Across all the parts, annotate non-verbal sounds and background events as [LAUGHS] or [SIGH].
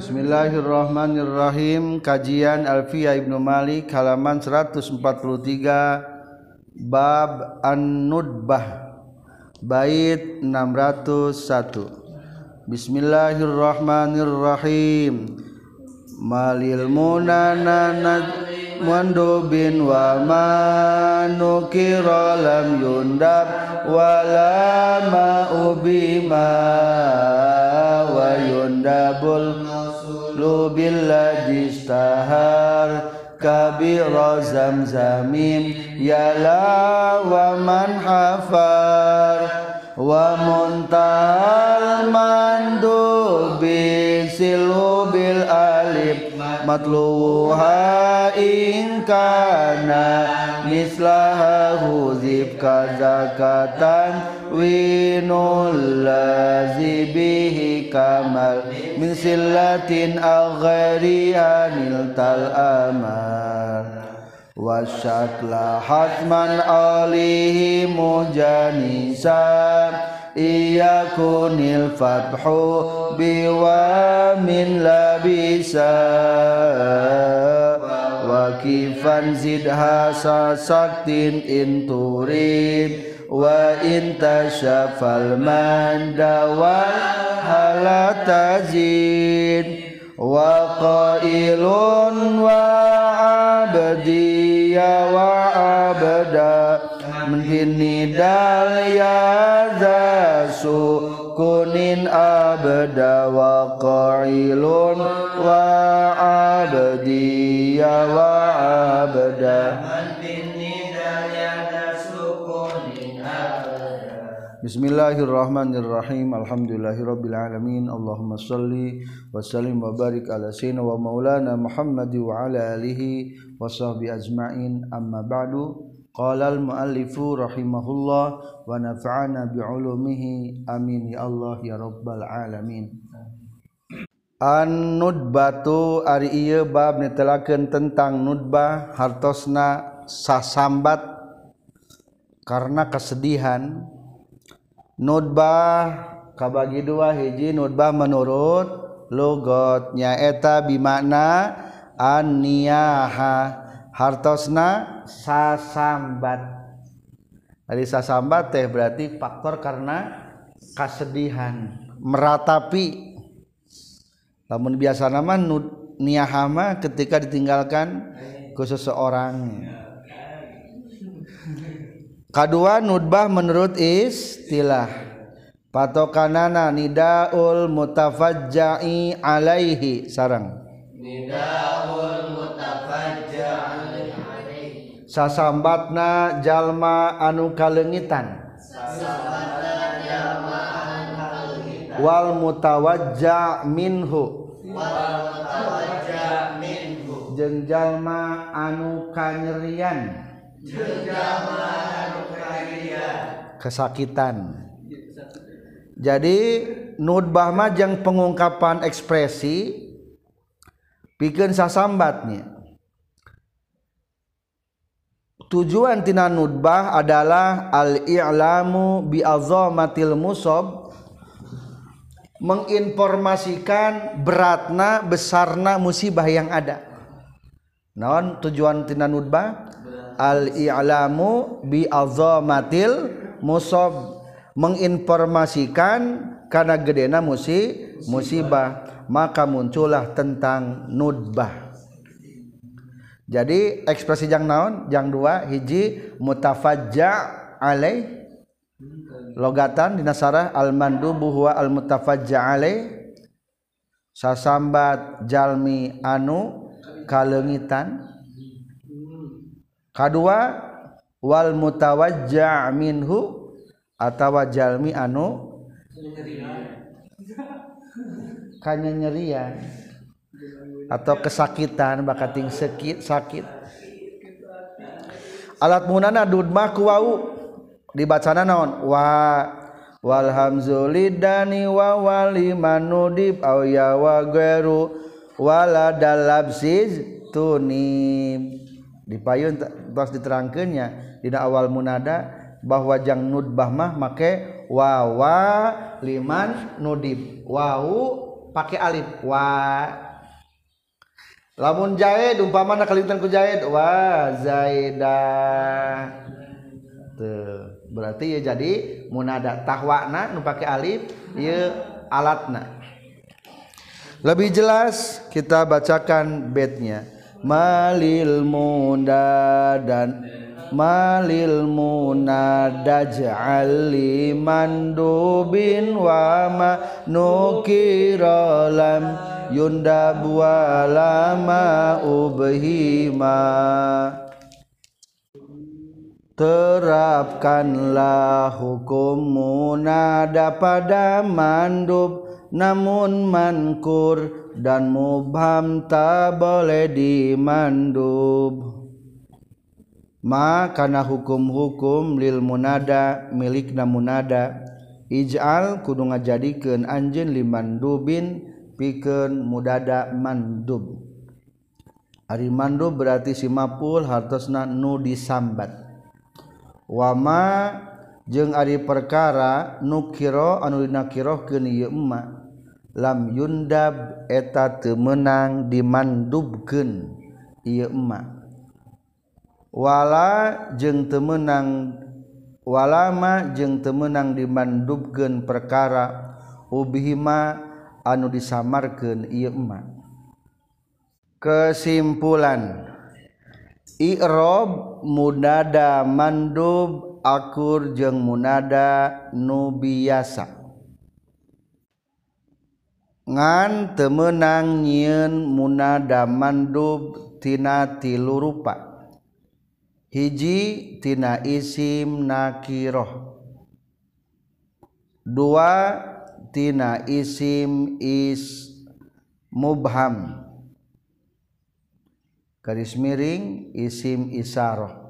Bismillahirrahmanirrahim. Kajian Alfiyah Ibnu Malik halaman 143 Bab An-Nudbah Bait 601 Bismillahirrahmanirrahim. Malil munana mandubin wa manukira lam yundab wala ma'ubima wa yundabul billadistahar kabira zamzamin. Yala wa man hafar wa muntahal mandubi silu مطلوها إن كان مثلها هزب كزكاة وين الذي به كمل من سلة أغريها نلت الأمان والشكل حتما عليه مجانسا. Alihi mujanisa iya kunil fathu biwa min labisa. Wa kifan zidha saktin inturid wa intasyafal manda wal halatazid wa qailun wa abdiya wa abda kunin abda wa qailun wa abdiya wa abda Bismillahirrahmanirrahim Alhamdulillahirabbil alamin Allahumma shalli wa sallim wa barik ala sayyidina wa maulana Muhammad wa ala alihi wa sahbihi ajmain amma ba'du Qala al-muallifu rahimahullah wa nafa'ana bi'ulumihi amin ya Allah ya rabbal alamin. An nudbatu ari ieu bab netelakeun tentang nudbah hartosna sasambat karena kesedihan. Nudbah kabagi dua hiji nudbah menurut logotnya eta bimakna an niyaha hartosna sasambat. Dari sasambat teh berarti faktor karena kesedihan meratapi. Namun biasa nama niyahama ketika ditinggalkan ke seseorang. Kedua nudbah menurut istilah patokanana nidaul mutafajja'i alaihi sarang nidaul sasambatna jalma anu kalengitan. Wal mutawajja minhu. Jeung jalma anu kanyerian. Kesakitan. Jadi nudbah mah jeung pengungkapan ekspresi pikeun sasambatnya. Tujuan tina nudbah adalah al-i'lamu bi azamatil musab menginformasikan beratna besarna musibah yang ada. Naon tujuan tina nudbah al-i'lamu bi azamatil musab menginformasikan karena gedena musi musibah. maka muncullah tentang nudbah jadi ekspresi jang naon? Jang dua hiji mutafajja alai. Logatan dinasarah al mandubu huwa al mutafajja sasambat jalmi anu kalengitan. Kedua wal mutawajja minhu atawa jalmi anu kanya nyerian. atau kesakitan bakating sakit sakit. Alat munana dudma ku wau. Dibacana naon? Wa wal hamzulidani wa wali manudib au ya wa gairu wala dalabsiz tunib. Dipayun terus diterangkannya di awal munada bahwa jang nudbah mah make wawa liman nudib. Wau pakai alif. Wa. Lamun jaid umpama kalintan ku jaid wa zaidah tuh berarti ya jadi munada tahwana nu alif ya alatna. Lebih jelas kita bacakan bednya. Malil muda dan malil munada ja'ali mandubin wa ma nukira lam yundab wa lama ubhima terapkanlah hukum munada pada mandub namun mankur dan mubham tak boleh dimandub. Karena hukum-hukum lil munada milik na munada. Ijal kudu ngajadikeun anjeun liman dubin pikeun mudada mandub. Ari mandub berarti simapul hartosna nu disambat. Wama jeung ari perkara nukiro anu dinakirohkeun ieu emma lam yundab eta teu meunang dimandubkeun ieu emma. Wala jeung teu meunang walama jeung teu meunang dimandubkeun perkara ubihima anu disamarkan ima kesimpulan Irob munada mandub akur jeung munada nubiasa ngan temenang nyiin munada mandub tina tilu rupa. Hiji tina isim nakiroh. Dua tina isim is mubham. Garis miring isim isaroh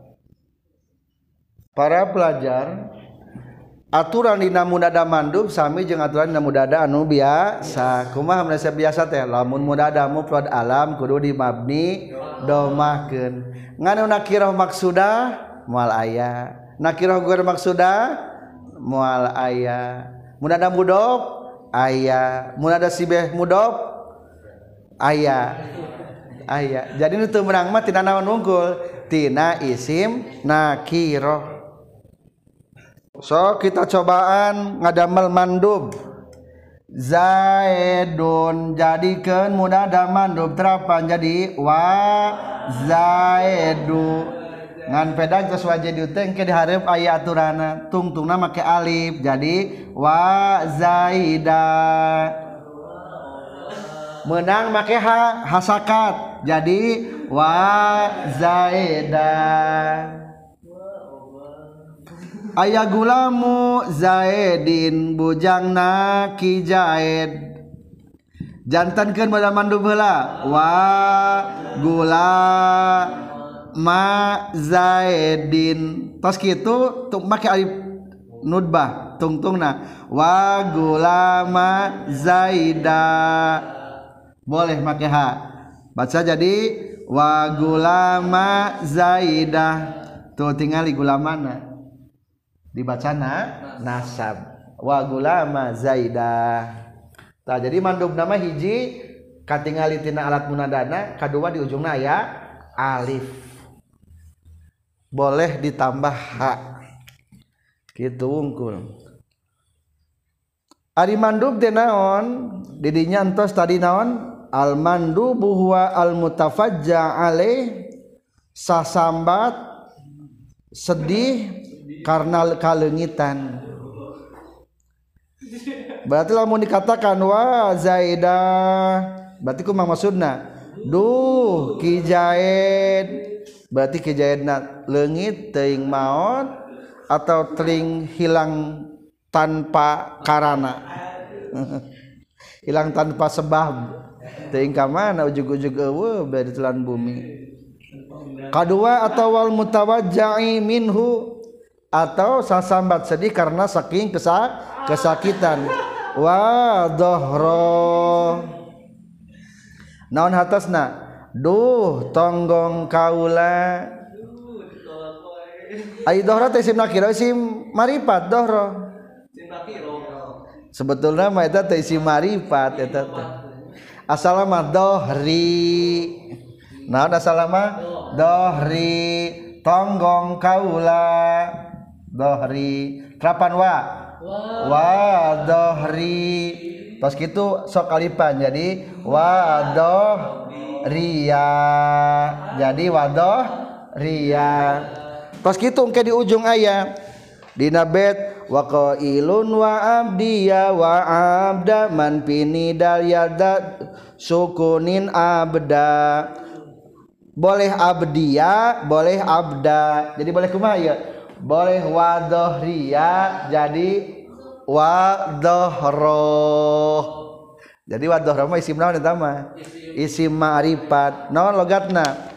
para pelajar aturan dina mudada mandub sami jeung aturan dina mudada anu biasa. Kumaha mun biasa teh? Lamun mudada mufrad alam kudu di mabni domahkeun. Nganu nakirah maksuda? Moal aya. Nakirah gur maksuda? Moal aya. munada mudop aya. Munada sibeh mudop aya. Aya. Jadi itu menang mah tina naon unggul? Tina isim nakiro. So kita cobaan ngadamel mandub. Zaidun jadikan munada mandub terapan jadi wa Zaidu ngan pedang terus wajah diuteng ke diharap ayat aturana tungtung nama ke alif. Jadi wa zaida. Menang make ha hasakat jadi wa zaida. Ayah gulamu zaidin bujangna ki zaid jantankan pada mandu bela wa gula. Ma zaidin tos gitu tuk make alif nudbah tungtungna wa gula ma zaida. Boleh make ha. Baca jadi wa gula ma zaida. Tuh tinggal gula mana dibacana nasab. Wa gulama zaidah tak jadi mandub nama hiji katingali tina alat munadana kedua di ujungnya ya alif boleh ditambah ha gitu ungkul Ari mandub teh naon? Didinya entos tadi naon? Al mandubu huwa al mutafajja alaih sasambat sedih karena kalengitan. Berarti lamun dikatakan wa zaidah. Berarti kumang maksudna duh kijaid berarti kijaidna leungit teuing maot atau tering hilang tanpa karana? [LAUGHS] Hilang tanpa sebab. Teuing ka mana? Ujug-ujug eueuh bari telan bumi. Kadua atau wal mutawajja'i minhu atau sasambat sedih karena saking kesak kesakitan. Wa dohro. Naon hatasna duh tonggong kaula. Ai dohro teh isim nakira isim maripat dohro. Sebetulnya mah eta teh isi marifat eta teh. Asal mah dohri. Naon asal mah dohri. Tonggong kaula. Dohri. Terapan wa? Wa. Dohri. Pas gitu sok kalipan jadi wadoh Ria. Jadi wadoh Ria. Tos gitu engke di ujung ayah Dina bet wa ilun wa abdiya wa abda man pinidal yada sukunin abda. Boleh abdiya boleh abda. Jadi boleh kumaha ya? Boleh wadohriya jadi wadohroh jadi wadah rama isim naon eta mah? Isim ma'rifat. Naon logatna?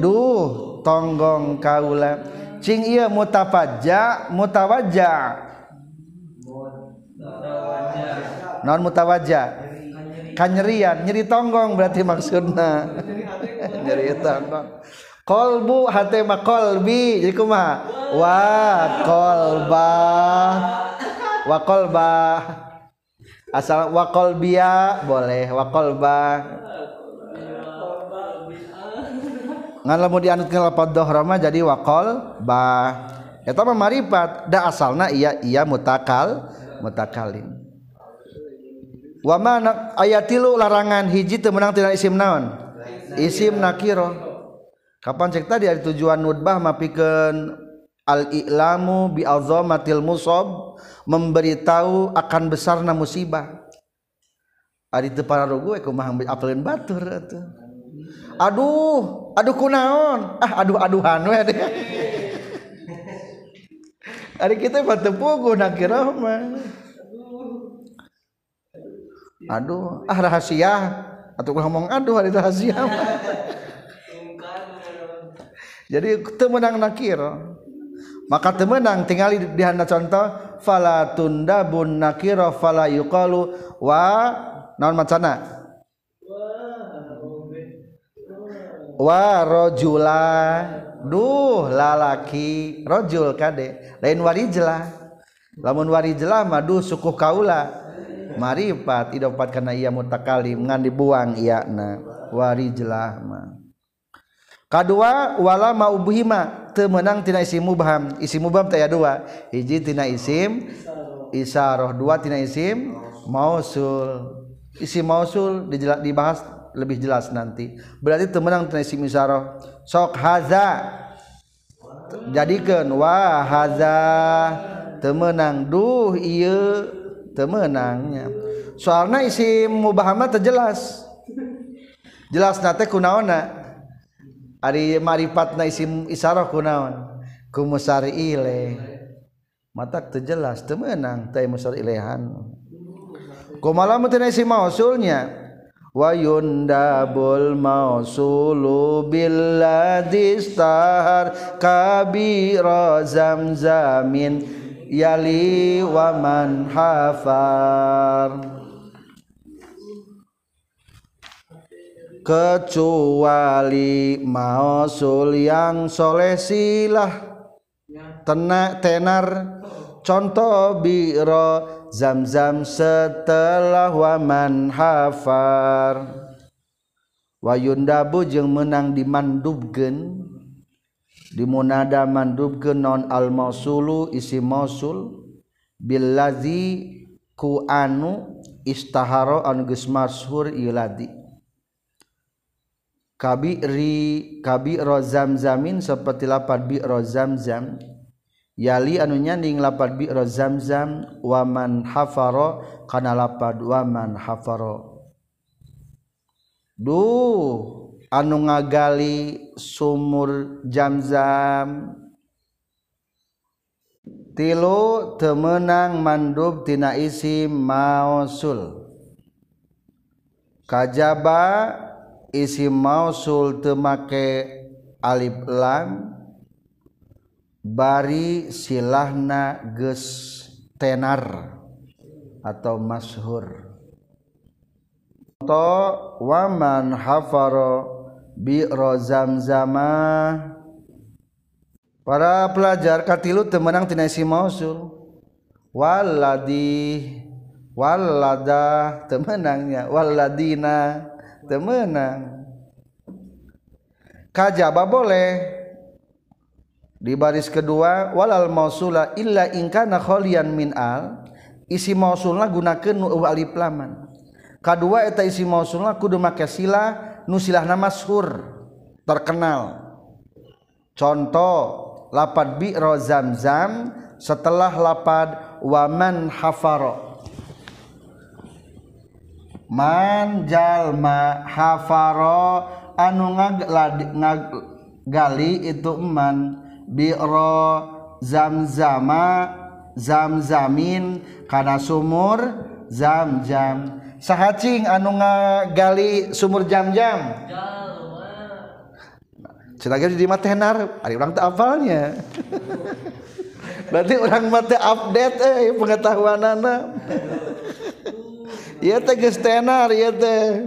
Duh tonggong kaula. Cing ieu mutafajja mutawajja naon mutawajja kanyerian nyeri tonggong berarti maksudna. [LAUGHS] Nyeri tonggong. Kolbu hati mah kolbi. Jadi kumaha wa kolba wa kolba asal wakol bia boleh. Wakol ba. Ngan lamun dianutkeun lafaz dhahra mah jadi wakol ba. Eta mah maripat da asalna iya iya mutakal mutakalim wa mana ayat tilu larangan hiji teu meunang tina isim naon? Isim nakiro. Kapan cek tadi ada tujuan nudbah mapikeun al-i'lamu bi azamatil musab memberitahu akan besarna musibah. Ari teu pararugu we kumaha apelin batur atuh aduh aduh kunaon? Ah aduh aduhan we ari [LAUGHS] kita mah teu puguh nakira mah. Aduh ah rahasia. Atau ngomong aduh hari rahasia [LAUGHS] jadi temenang nakir maka temenang tinggal di handa contoh fala tundabun nakiro fala yuqalu. Wa naon macana? Wa rojula. Duh lalaki. Rojul kade. Lain warijlah lamun warijlah madu suku kaula. Marifat idopat kana ia mutakalim ngan dibuang iya na. Warijlah mah kedua wala maubhima teu meunang tina isim mubham. Isim mubham teh dua. Hiji tina isim isyarah dua tina isim mausul. Isim mausul dibahas lebih jelas nanti. Berarti teu meunang tina isim isyarah sok haza. Jadikeun wa haza. Teu meunang duh ieu teu meunangnya soalna isim mubham teh jelas nate kunaonna ari marifat na isim isarah kunaon? Ku musari ile. Mata teu jelas teu meunang teu musari ilehan. Kumaha mun isim mausulnya. Wa yundabul mausulu billadhi istahar kabira zamzamin yali wa man hafar kecuali mausul yang soleh silah. Tenak tenar. Contoh biro zam-zam setelah waman hafar. Wayundabu jeung menang dimandubgen dimunada mandubgen non al mausulu isi mausul. Billazi ku anu istaharo anu geus masyhur iladi kabiri kabiro zamzamin seperti lapar bi'ro zamzam yali anu nyanding lapar bi'ro zamzam waman hafaro kana lapad waman hafaro. Duh anu ngagali sumur zamzam tilu temenang mandub tina isim mausul. Kajaba isi mausul temake alif lam bari silahna ges tenar atau masyhur to waman hafaro bi zamzama. Para pelajar katilu temenang tina isi mausul. Waladi waladah temenangnya waladina temenang kajaba boleh. Di baris kedua walal mausula illa ingkana kholian min al isi mausulna gunakeun nu alif laman kadua eta isi mausulna kudu make sila nu silahna masyhur terkenal. Contoh lapad bi'ro zamzam setelah lapad waman hafaro manjallma hafaro anu ngagali itu man biro zamzama zamzamin karena sumur zamzam sahacing anu ngagali sumur jamjam Cita di mata tenar, hari orang tak apalnya. [LAUGHS] Berarti orang mati update eh pengetahuan anak. Ieu teh geus tenar ieu teh.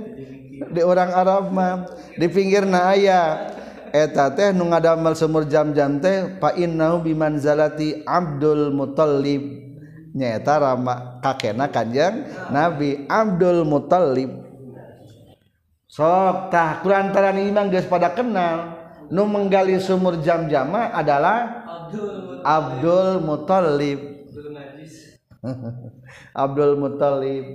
Di orang Arab mah di pinggirna aya. Eta teh nu ngadamel sumur jam-jam teh fa innahu bimanzalati Abdul Muthalib nyaeta rama kakena kanjeng Nabi Abdul Muthalib sok tah kurantaran imam geus pada kenal. Nu menggali sumur jam-jama adalah Abdul Muthalib [LAUGHS] Abdul Muthalib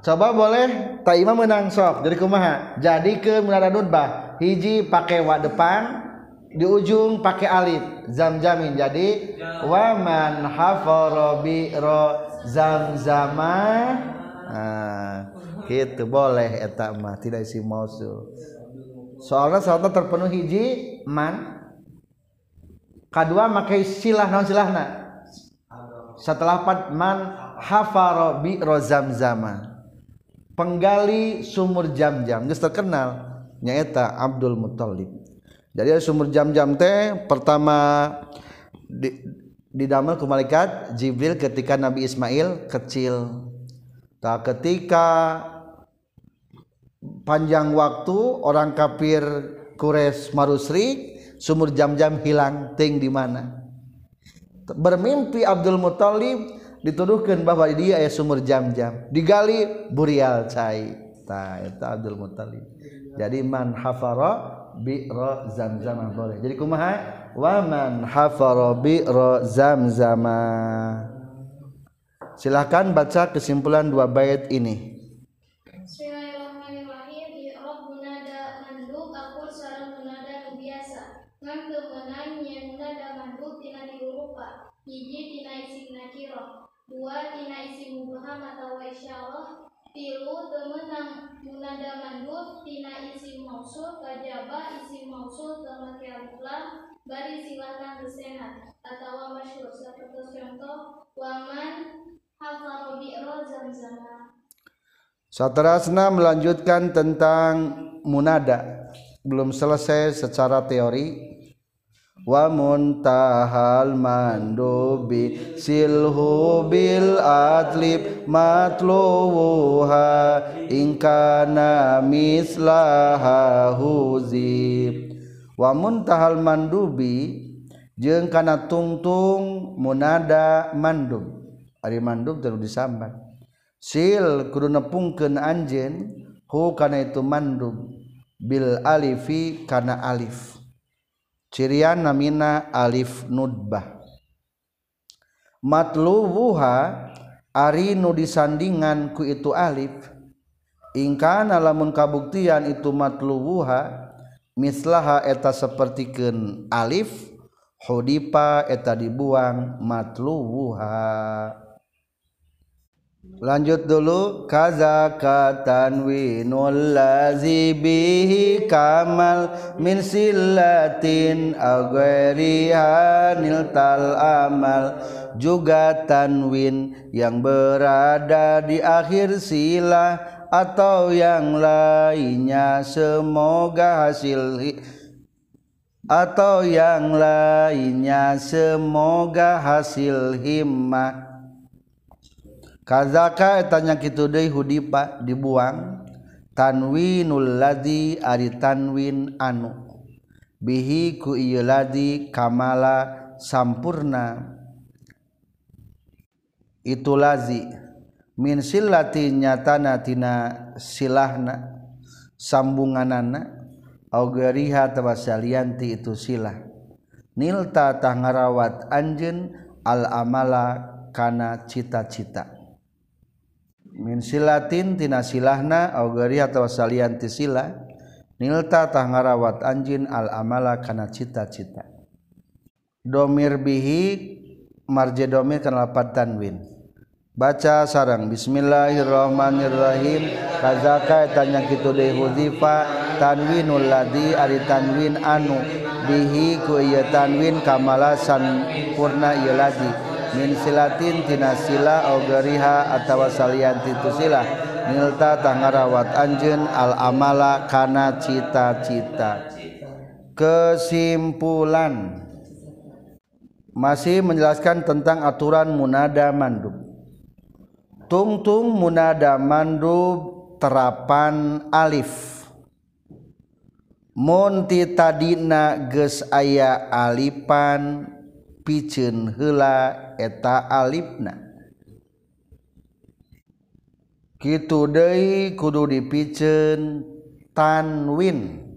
coba boleh tak menang sok jadi kumaha? Jadi ke munada nutbah hiji pakai wa depan di ujung pakai alif zam-zamin jadi waman hafara bi ro zam-zama nah gitu boleh eta mah tidak isi mausul. Soalnya soalnya terpenuh hiji man kedua makai silah non silahna setelah pat man hafaro bi rozamzama penggali sumur jam-jam. Geus terkenal nyaeta Abdul Muthalib. Jadi sumur jam-jam teh pertama di, didamel ku malaikat Jibril ketika Nabi Ismail kecil. Tak ketika panjang waktu orang kafir Quraisy marusri sumur jam-jam hilang ting di mana? Bermimpi Abdul Muthalib dituduhkan bahwa dia aya sumur jam-jam. Digali burial cai. Ta Abdul Muthalib. Jadi man hafara bi'ra zamzam boleh. Jadi kumaha? Wa man hafara bi'ra zamzam silahkan baca kesimpulan dua bait ini Bismillahirrahmanirrahim. I'rab munada mandub akur sareng munada nu biasa. Ngan teu meunang nyen munada mandub tina di rupa. Hiji tina isim nakirah, dua tina isim mubham atawa isyarah, tilu teu meunang munada mandub tina isim mausul kajaba isim mausul alif lam bari silahkan geus atawa masyhur sapertos contoh waman hafal bi'ra zamzama. Satrasna melanjutkan tentang munada. Belum selesai secara teori wa muntahal mandubi silhu bil adlib matluha ingkana mislaha huzib. Wamuntahal mandubi jeung kana tungtung munada mandub. Ari mandub terus disambat sil kudu nepungkeun anjeun hu kana itu mandub. Bil alifi kana alif. cirian namina alif nudbah. Matlubuha ari nu disandingan ku itu alif. Ingkana lamun kabuktian itu matlubuha mislaha eta sapertikeun alif hudipa eta dibuang matlubuha lanjut dulu. Kaza katanwinul lazi bihi kamal min sillatin agwariha niltal amal. Juga tanwin yang berada di akhir sila atau yang lainnya. Semoga hasil atau yang lainnya. Semoga hasil himmah kazaka tanya kitu deui hudipa dibuang. Tanwinul ladzi ari tanwin anu. Bihi ku ieu ladzi kamala sampurna. Itu lazi min silatinya tanatina silahna sambunganana augeriha tawasalianti itu silah. Nilta tangarawat anjen al amala kana cita-cita min silatin tina silahna au geuri atawa salian ti sila nilta tah ngarawat anjin al amala kana cita-cita. Domir bihi marje domir kana lapat tanwin. Baca sarang bismillahirrahmanirrahim. Kazaka tanya kitu deui hudzifa tanwinul ladzi ari tanwin anu bihi ku ieu tanwin kamala sanpurna ieu ladzi. Min silatin tina sila au gariha atawa salian titu sila. Nilta tangarawat anjeun al amala kana cita-cita. Kesimpulan. Masih menjelaskan tentang aturan munada mandub. Tungtung munada mandub terapan alif. Munti tadina ges aya alipan picun hela eta alipna. Gitu deui kudu dipicun tanwin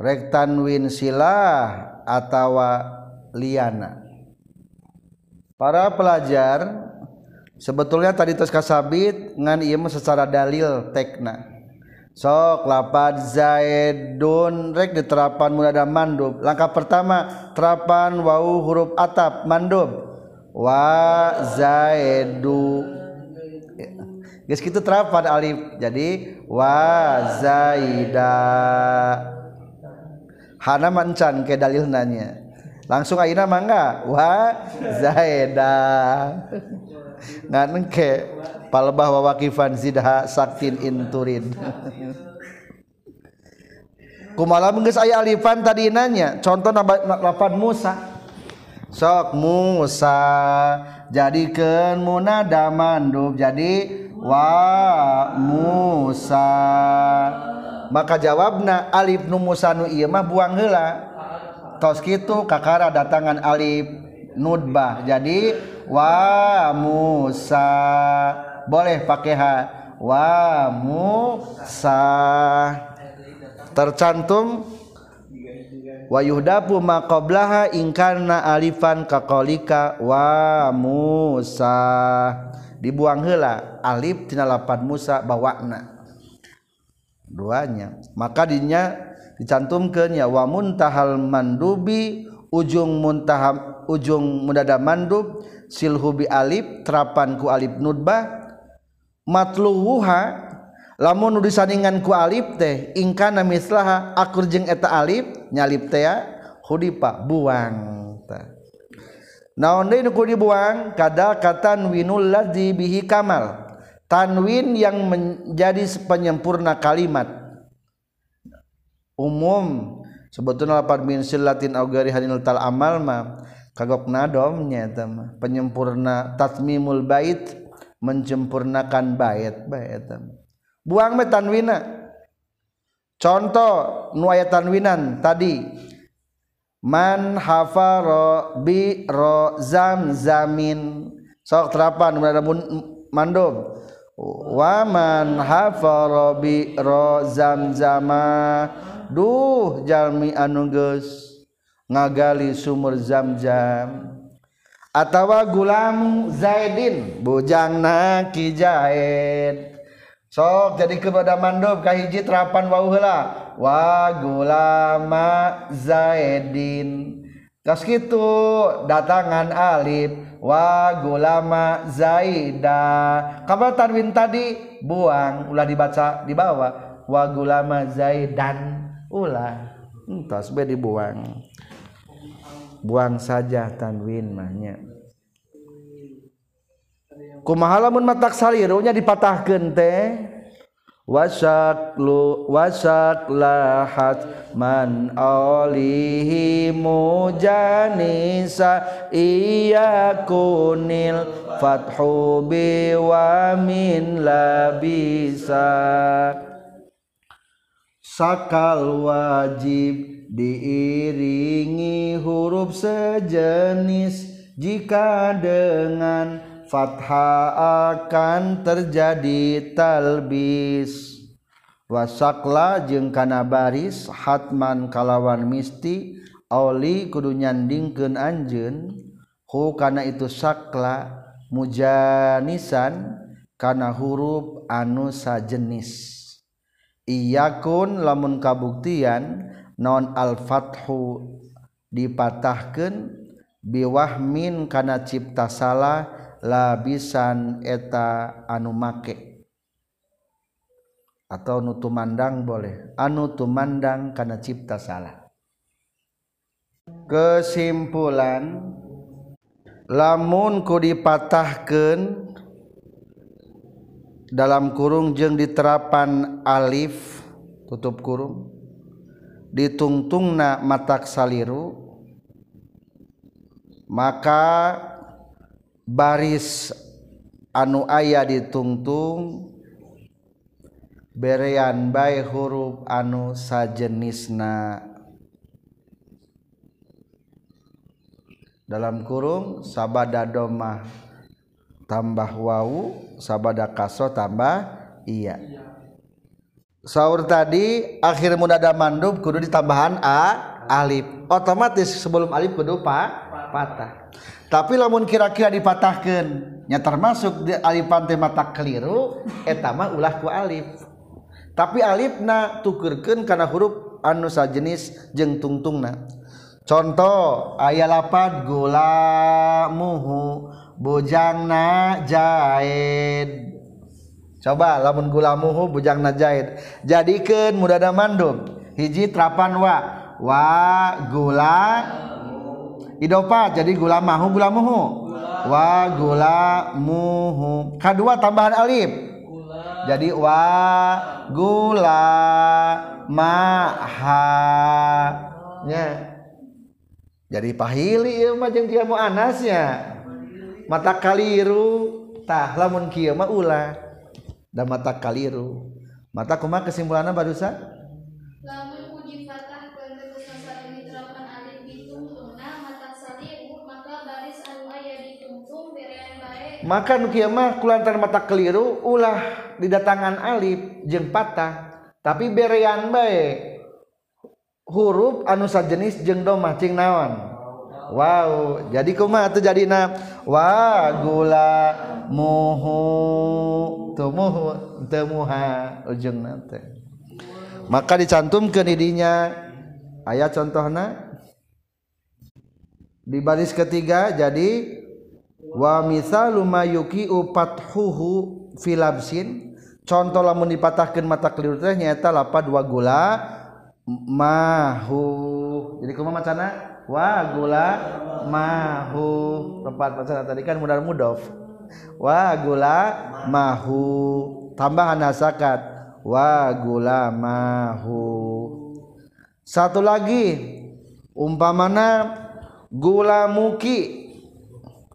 rek tanwin silah atawa liana para pelajar sebetulnya tadi tos kasabit ngan ieu secara dalil tekna. Sok lapad zaidun rek diterapan munada mandub. Langkah pertama terapan wau huruf atap mandub. Wa zaidu. Geus kitu terapan alif. Jadi wa zaida. Hana mancan ke dalil nanya langsung ayeuna mangga. Wa zaida. Ngan ke palbah wa waqifan zidha saktin inturid kumaha geus aya alifan tadi nanya contoh lapan Musa. Sok Musa jadikeun munada mandub jadi wa Musa. Maka jawabna alif nu Musa nu ieu mah buang heula. Tos kitu kakara datangan alif nudbah jadi wa Musa boleh pakai ha wa Musa tercantum. Wa yuhdapu ma qablaha in alifan kaqalika wa Musa dibuang heula. Alif tina lapan Musa bawana duanya. Maka dinya dicantumkeun ya wa muntahal mandubi ujung muntaham ujung mudada mandub silhu bi alif terapan ku alif nudbah matluha lamun nudi saningan ku alif teh ingkana mislaha akur jeung eta alif nyalip teh ya hudipa buang naon deui nu dibuang? Kadal katan winul ladzi bihi kamal. Tanwin yang menjadi penyempurna kalimat. Umum sebetulnya lapan min silatin au gari hadinul tal amal ma kagok nadomnya eta mah. Penyempurna tatmimul bait. menjempurnakan bait bait. Buang we tanwina. Contoh nu aya tanwinan tadi. Man hafaro bi ro zam zamin. Sok terapan mun mandum. Waman hafaro bi ro zam zama. Duh jalmi anu geus ngagali sumur zam zam atawa gulam zaidin bujangna ki zaid. Sok jadi kepada mandub kahiji terapan wau heula. Wa gulama zaidin. Kas kitu? Datangan alif. Wa gulama zaida. Kabar tanwin tadi buang. Ulah dibaca di bawah. Wa gulama zaidan. Ulah. Entos be dibuang. buang saja tanwin mahnya. Kumahalamun matak salirunya dipatahkeun teh. Wasaklu wasak lahat man alihi mujanisa iya kunil fathu biwamin labisa. Sakal wajib diiringi huruf sejenis jika dengan fathah akan terjadi talbis. Wasakla jeung kana baris hatman kalawan misti oli kudu nyandingkeun anjeun. Hu kana itu sakla mujanisan kana huruf anu sajenis. Iyakun lamun kabuktian non al-fathu dipatahkan biwahmin kana cipta salah labisan eta anu make. Atau nu tumandang boleh. Anu tumandang kana cipta salah kesimpulan lamun ku dipatahkan dalam kurung jeng diterapan alif tutup kurung. ditungtungna matak saliru maka baris anu aya ditungtung berean baik huruf anu sajenisna dalam kurung sabada domah tambah wau sabada kaso tambah iya. sahur tadi akhir munada mandub kudu ditambahan a alif. Otomatis sebelum alif kudu pa, patah. Tapi lamun kira-kira dipatahkan nya termasuk di alif pantai mata keliru etama ulah ku alif. Tapi alifna tukurkan karena huruf anu sajenis jeng tungtungna. Contoh ayat lapat gulamuhu bojangna jaid coba lamun gulamuhu bujang najahid jadikan mudada mandum. Hiji terapan wa. Wa gula idopat jadi gula mahu gula muhu. Wa gula muhu. Kedua tambahan alif. Jadi wa gula maha. Nya. Jadi pahili ieu mah jeung mau anasnya. Mata kaliru. Tah lamun kieu mah ulah. da mata kaliru. Mata kumaha kesimpulanna barusan lamun uji fatah bentuk sasar ini terapan alif ditungtungna mata salibu maka baris anu aya ditungtung berean bae maka nu kieu mah kulantar mata keliru ulah didatangan alif jeung patah. Tapi berean bae huruf anu sajenis jeung domah cing naon? Wow jadi kuma tuh jadi na wagula muhu tumuhu temuha ujung nate maka dicantumkeun didinya ayat contohnya di baris ketiga jadi wa misalu ma yuki'u fathuhu filabsin contoh lamun dipatahkan mata keliru teh nyata lapad wa gula mahu. Jadi kumaha macana? wa gula mahu. Tempat pacaran tadi kan mudar mudof. Wa gula mahu. Tambahan nasakat wa gula mahu. Satu lagi. Umpamana gulamuki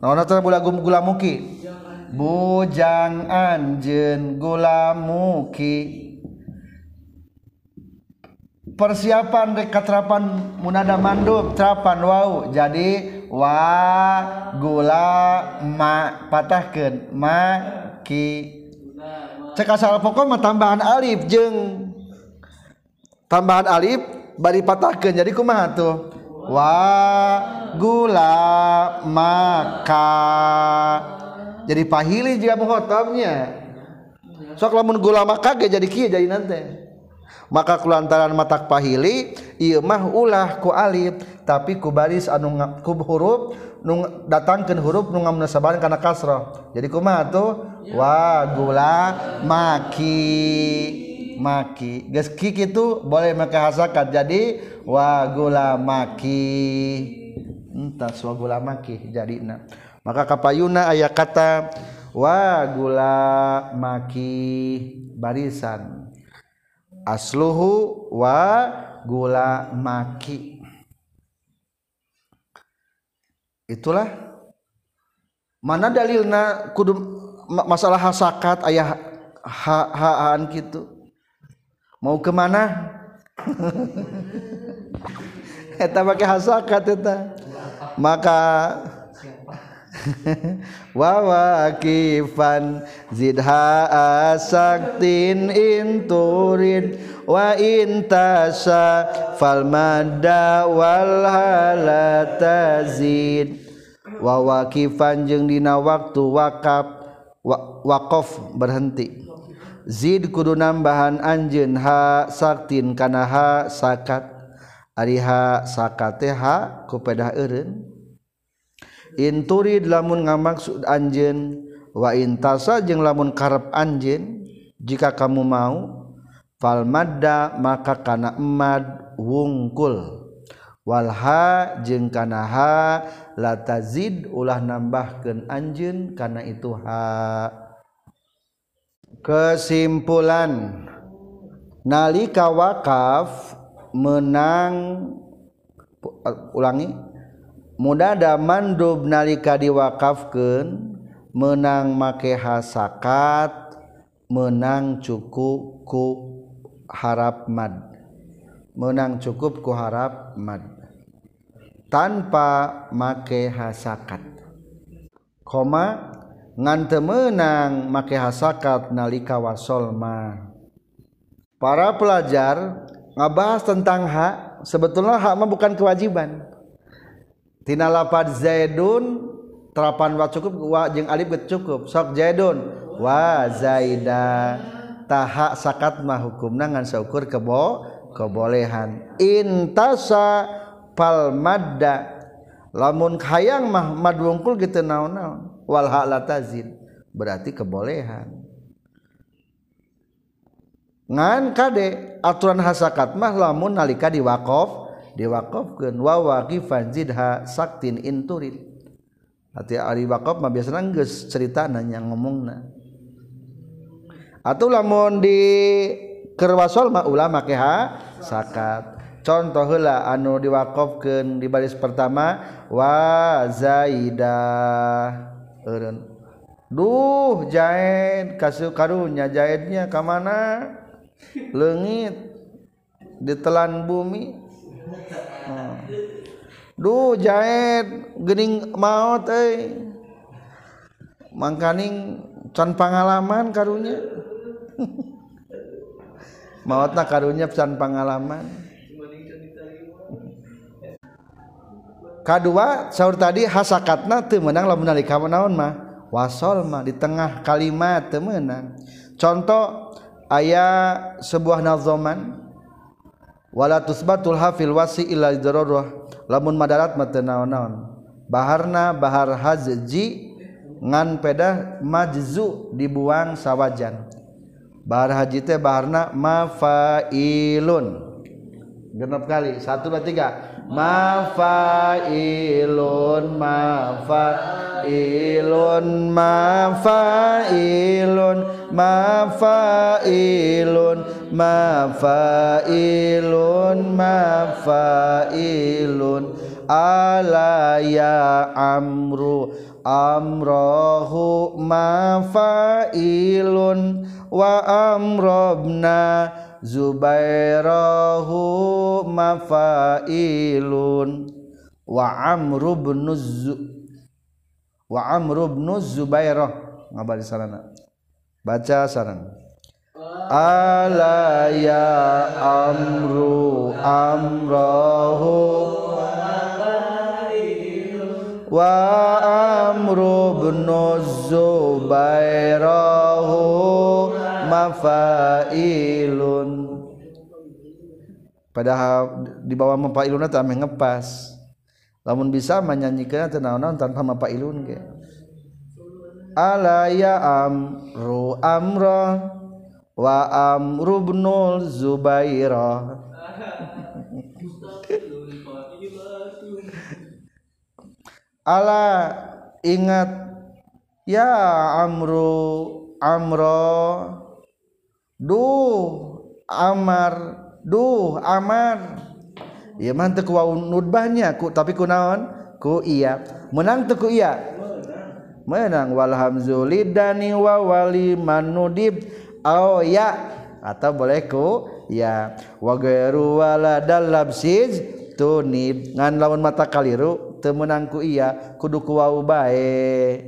naon teh gula gulamuki bujang anjeun gulamuki persiapan dekat terapan munada mandub terapan wau. Jadi wa gula ma patahkeun ma ki. Cek asal pokok mah tambahan alif jeung tambahan alif bari patahkeun. Jadi kumaha tuh? Wa gula maka jadi pahili jika muhotamnya sok lamun gula maka jadi kieu jadi nanti maka kulantaran matak pahili ieu mah ulah ku alif tapi ku baris anu ku huruf nung datangkeun huruf nu ngamunasabahan kana kasrah. Jadi kumaha tuh? Wa gula maki maki. Geus kik itu boleh make hasakat jadi wa gula maki. Entas wa gula maki jadina. Maka kapayuna aya kata wa gula maki barisan. asluhu wa gula maki. Itulah. Mana dalilna kudu masalah hasakat ayah ha haan gitu mau kemana [LAUGHS] eta pakai hasakat eta. Maka [LAUGHS] wawa kifan zidha asaktin inturid wa intasa fal madda wal halata zid. Wawa kifan jeung dina waktu wakaf wakof berhenti. Zid kudu nambahan anjeun ha saktin kana ha sakat. Ari ha sakat teh ha ku pedah eureun inturid lamun ngamaksud anjen wa intasa jeung lamun karep anjen jika kamu mau fal madda maka kana emad wungkul. Walha jeung kana ha la tazid ulah nambahkeun anjeun kana itu ha. Kesimpulan nalika wakaf menang uh, ulangi. Muda mandub nalika diwakafkan menang make hasakat menang cukupku harap mad. Menang cukupku harap mad. Tanpa make hasakat. Koma ngante menang make hasakat nalika wasolma para pelajar ngabahas tentang hak sebetulnya hak mah bukan kewajiban tina lapad zaidun terapan wa cukup wa jeung alif get cukup. Sok zaidun. Wa zaida. Taha sakat mah hukumna ngan saukur kebo kebolehan. Intasa pal madda. Lamun hayang mah mad wungkul gitu naon-naon. Wal la tazid berarti kebolehan. Ngan kade aturan hasakat mah lamun nalika diwakof diwakofkeun wa waqifan zidha saktin inturid hati ari wakaf mah biasana geus ceritana nya ngomongna. Atuh lamun di kerwasol mah ulama keha sakat. Contoh heula anu diwakofkeun di baris pertama wa zaidah eureun. Duh jaid kasih karunya jaidnya ka mana leungit ditelan bumi. hmm. duh jaed gening maut eh mangkaning can pengalaman karunya. [LAUGHS] Mautna karunya can pengalaman kedua sahur tadi hasakatna teu menang lamun nalika menaon mah. Wasol mah di tengah kalimat teu menang contoh aya sebuah nazoman. Wala tusbatul hafil wasi illa darurah lamun madarat mata naon-naon. Baharna bahar haji ngan pedah majzu dibuang sawajan. Bahar haji teh baharna mafailun. Genap kali. Satu dua tiga. Mafailun mafailun mafailun mafailun mafailun mafailun ala ya amru. Amrohu mafailun wa amrobna. Zubairahu mafailun wa amru bin wa amru bin zubairah ngabari sarana? Baca sarana. Ala ya amru amrahu. Wa amru bin Zubairahu mafailun. Padahal di bawah mafailun itu ame ngepas. Lamun bisa menyanyikan tenawan tanpa mafailun ke ala ya amru amra wa amru ibnul zubairah ala ingat ya amru amro duh amar duh aman. Ya mantep ku nudbahnya ku tapi ku naon? Ku iya. Menang tuh ku iya? Menang. Wal hamzulidani wa wali manudib oh ya atau boleh ku ya wa gairu wala dalabsiz tunib ngan lawan mata kaliru temenangku iya kuduku wa bae.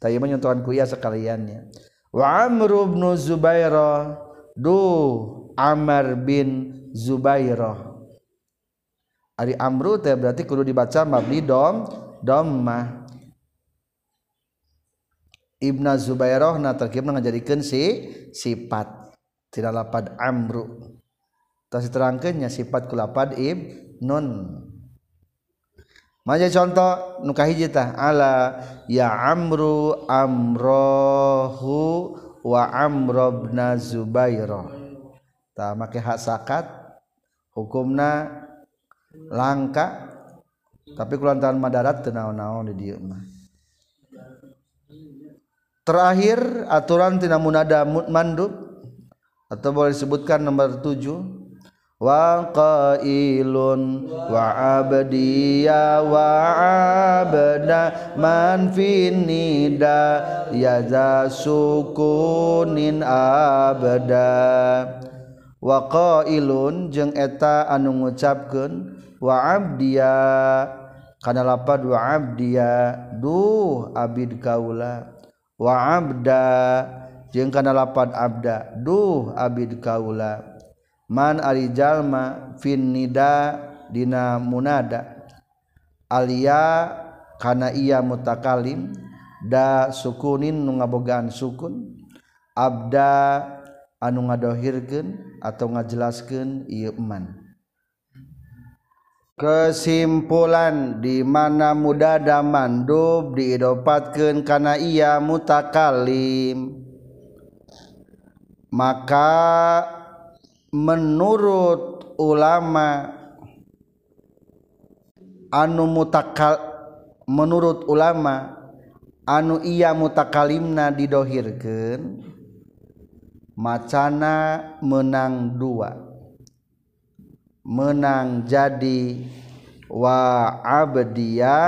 Tapi menyentuhanku iya sekaliannya wa amru bin zubairah du amr bin zubairah ari amru teh berarti kudu dibaca mabni dom dhammah Ibnu Zubairah na terkibna ngajadikeun si sifat. Tidak lapad amru. Tas diterangkeunnya sifat ku lapad ib nun. Maja contoh nu kahiji tah. Ala ya amru amrohu wa amrobna zubairah. Tah make hak sakat hukumna langka tapi kulantaran madarat teu naon-naon di dieu mah terakhir aturan tina munada mandub atau boleh disebutkan nomor tujuh. Wa qailun wa abdiya wa abda man finida yaza sukunin abda. Wa qailun jeung eta anu ngucapkeun wa abdiya. Kana lapad wa abdiya duh abid kaula wa abda jeung kana lapad abda. Duh abid kaula. Man ari jalma fin nida dina munada. Alia kana ia mutakalim da sukunin nu ngabogaan sukun. Abda anu ngadohirkeun atau ngajelaskeun ieu man kesimpulan dimana mudada mandub diidopatkan karena ia mutakalim. Maka menurut ulama anu mutakal menurut ulama anu ia mutakalimna didohirkan macana menang dua. menang jadi wa abdiya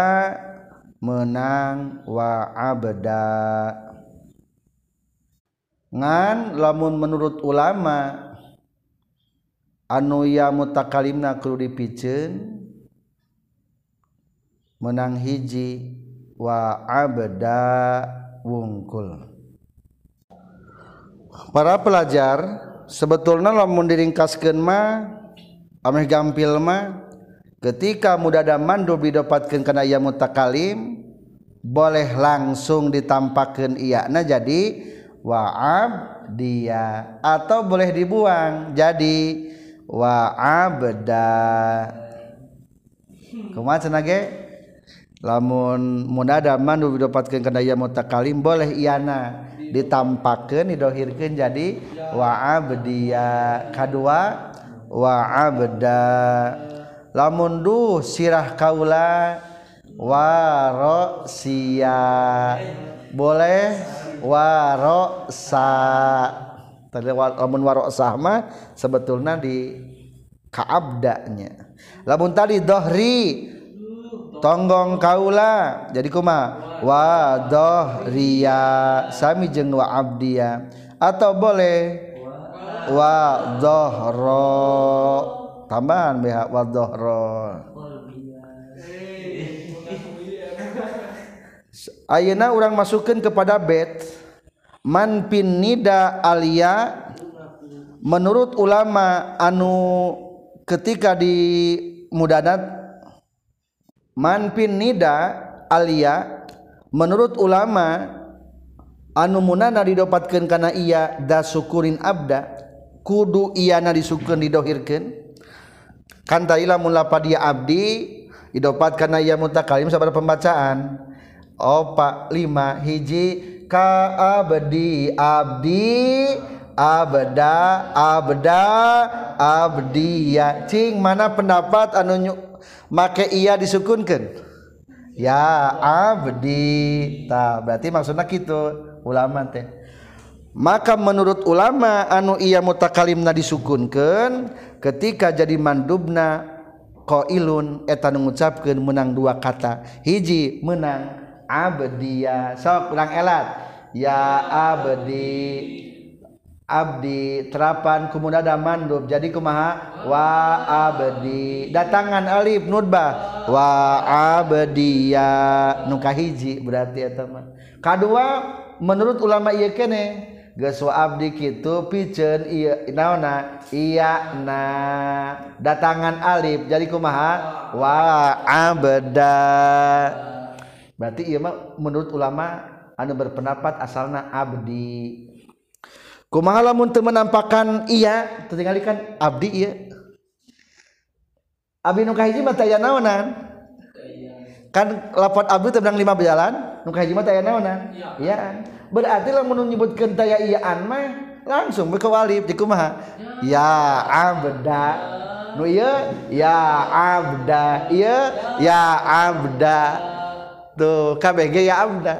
menang wa abda ngan lamun menurut ulama anu ya mutakalimna kudu dipiceun menang hiji wa abda wungkul. Para pelajar sebetulnya lamun diringkaskeun mah gampilma ketika mudahda mandu didapatkan karena ia mutakalim boleh langsung ditampakkan nah jadi waab dia. Atau boleh dibuang. Jadi waab beda lamun muda mandu didapatkan karena ia mutakalim boleh Iana ditampakkan didohirkan jadi waab dia K2 waabda lamun duh sirah kaula waro sia boleh? Waro sa tadi lamun waro mah sebetulnya di kaabdanya. Lamun tadi dohri tonggong kaula jadi kuma wa dohriya sami jeung wa abdiya atau boleh wa dhahra tambahan biha wa dhahra Ayeuna urang masukkan kepada bed man pin nida alia menurut ulama anu ketika di mudanat man pin nida alia menurut ulama anu munana didopatkeun kana iya da syukurin abda. kudu iana disukeun didohirkeun. Kan tadilah mulapa dia abdi didopat karena ia mutakalim sabar pembacaan. Opa lima hiji ka abdi abdi abda abda abdiya cing mana pendapat anu make ia disukunkan ya abdi. Ta berarti maksudnya gitu ulama teh. maka menurut ulama anu ia mutakalimna disukunkan ketika jadi mandubna qailun eta mengucapkan menang dua kata. Hiji menang abdiya sok kurang elat. Ya abdi abdi terapan kumunada mandub jadi kumaha? Wa abdi. Datangan alif nudbah wa abdiya nuka hiji berarti eta mah. Kadua menurut ulama ieu kene Abdi gitu pichen naona iya na. Datangan Alif jadi kumaha? Wa abda berarti iya mah menurut ulama anu berpendapat asalna abdi. Kumaha lamun teu menampakkan iya tinggalkan abdi iya. Abdi nu kahiji mah naonan? kan lapat abdi tebang lima jalan nu kahiji mah taya naonan iya. Berarti lamun nyebutkeun taya iyaan mah langsung ke walib di kumaha ya abda. Nu ieu ya abda. Ieu ya abda. Tuh KBG ya abda.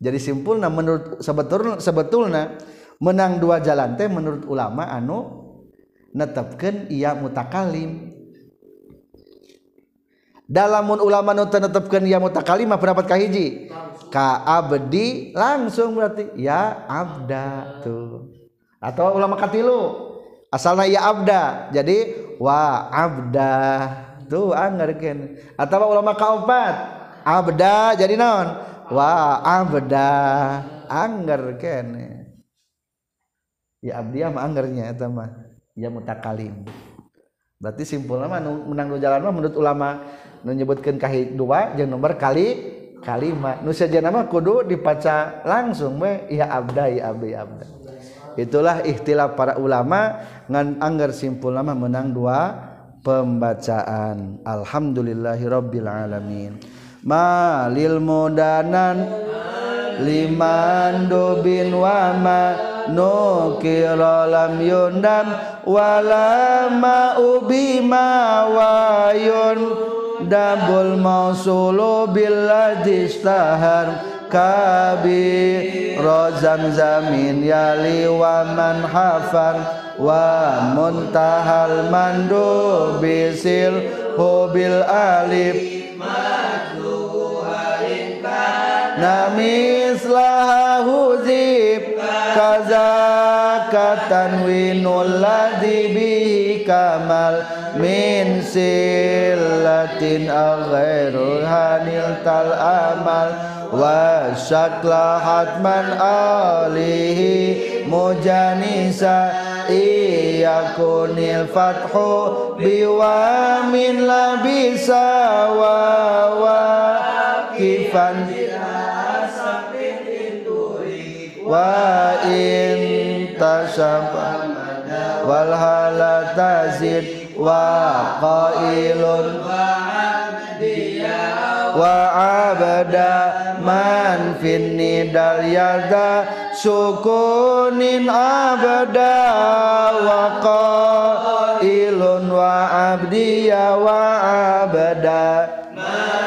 Jadi simpulna menurut sebetulna sebetulna menang dua jalan teh menurut ulama anu netepkeun iya mutakalim. Dalam ulama nu netepkan ia mutakalim pendapat kahiji ka abdi langsung berarti. Ya abda tuh. Atau ulama katilu asalnya ya abda jadi wa abda tuh anggarkeun atau ulama kaopat abda jadi naon? Wa abda anggarkeun ya abdi mah anggernya eta mah. Ya mutakalim berarti simpulnya mah menang dua jalan mah menurut ulama menyebutkankah dua yang nomor kali kalimat Nusa Janama kudu dipaca langsung we ya abda ya abda, ya abda. itulah ikhtilaf para ulama ngan anggar simpul lama menang dua pembacaan. Alhamdulillahi rabbil alamin. Malil mudanan liman dubin wama nukira lam yundam wala ma ubima wayun. Dabul mausulu billadhi istahar kabi rozam zamin yali wa man hafar wa muntahal mandu bisil hubil alif. Namislah huzib kazakatan winul ladhi bihi kamal min silatin aghairul hanil tal amal wa syakla hatman alihi mujanisa iyakunil fathu biwamin labisa wa wa kifan wa in tasabba wal hala tazid wa qailun. Wa abada man fin nidal yada sukunin abada wa qailun wa abdiya wa abada. Man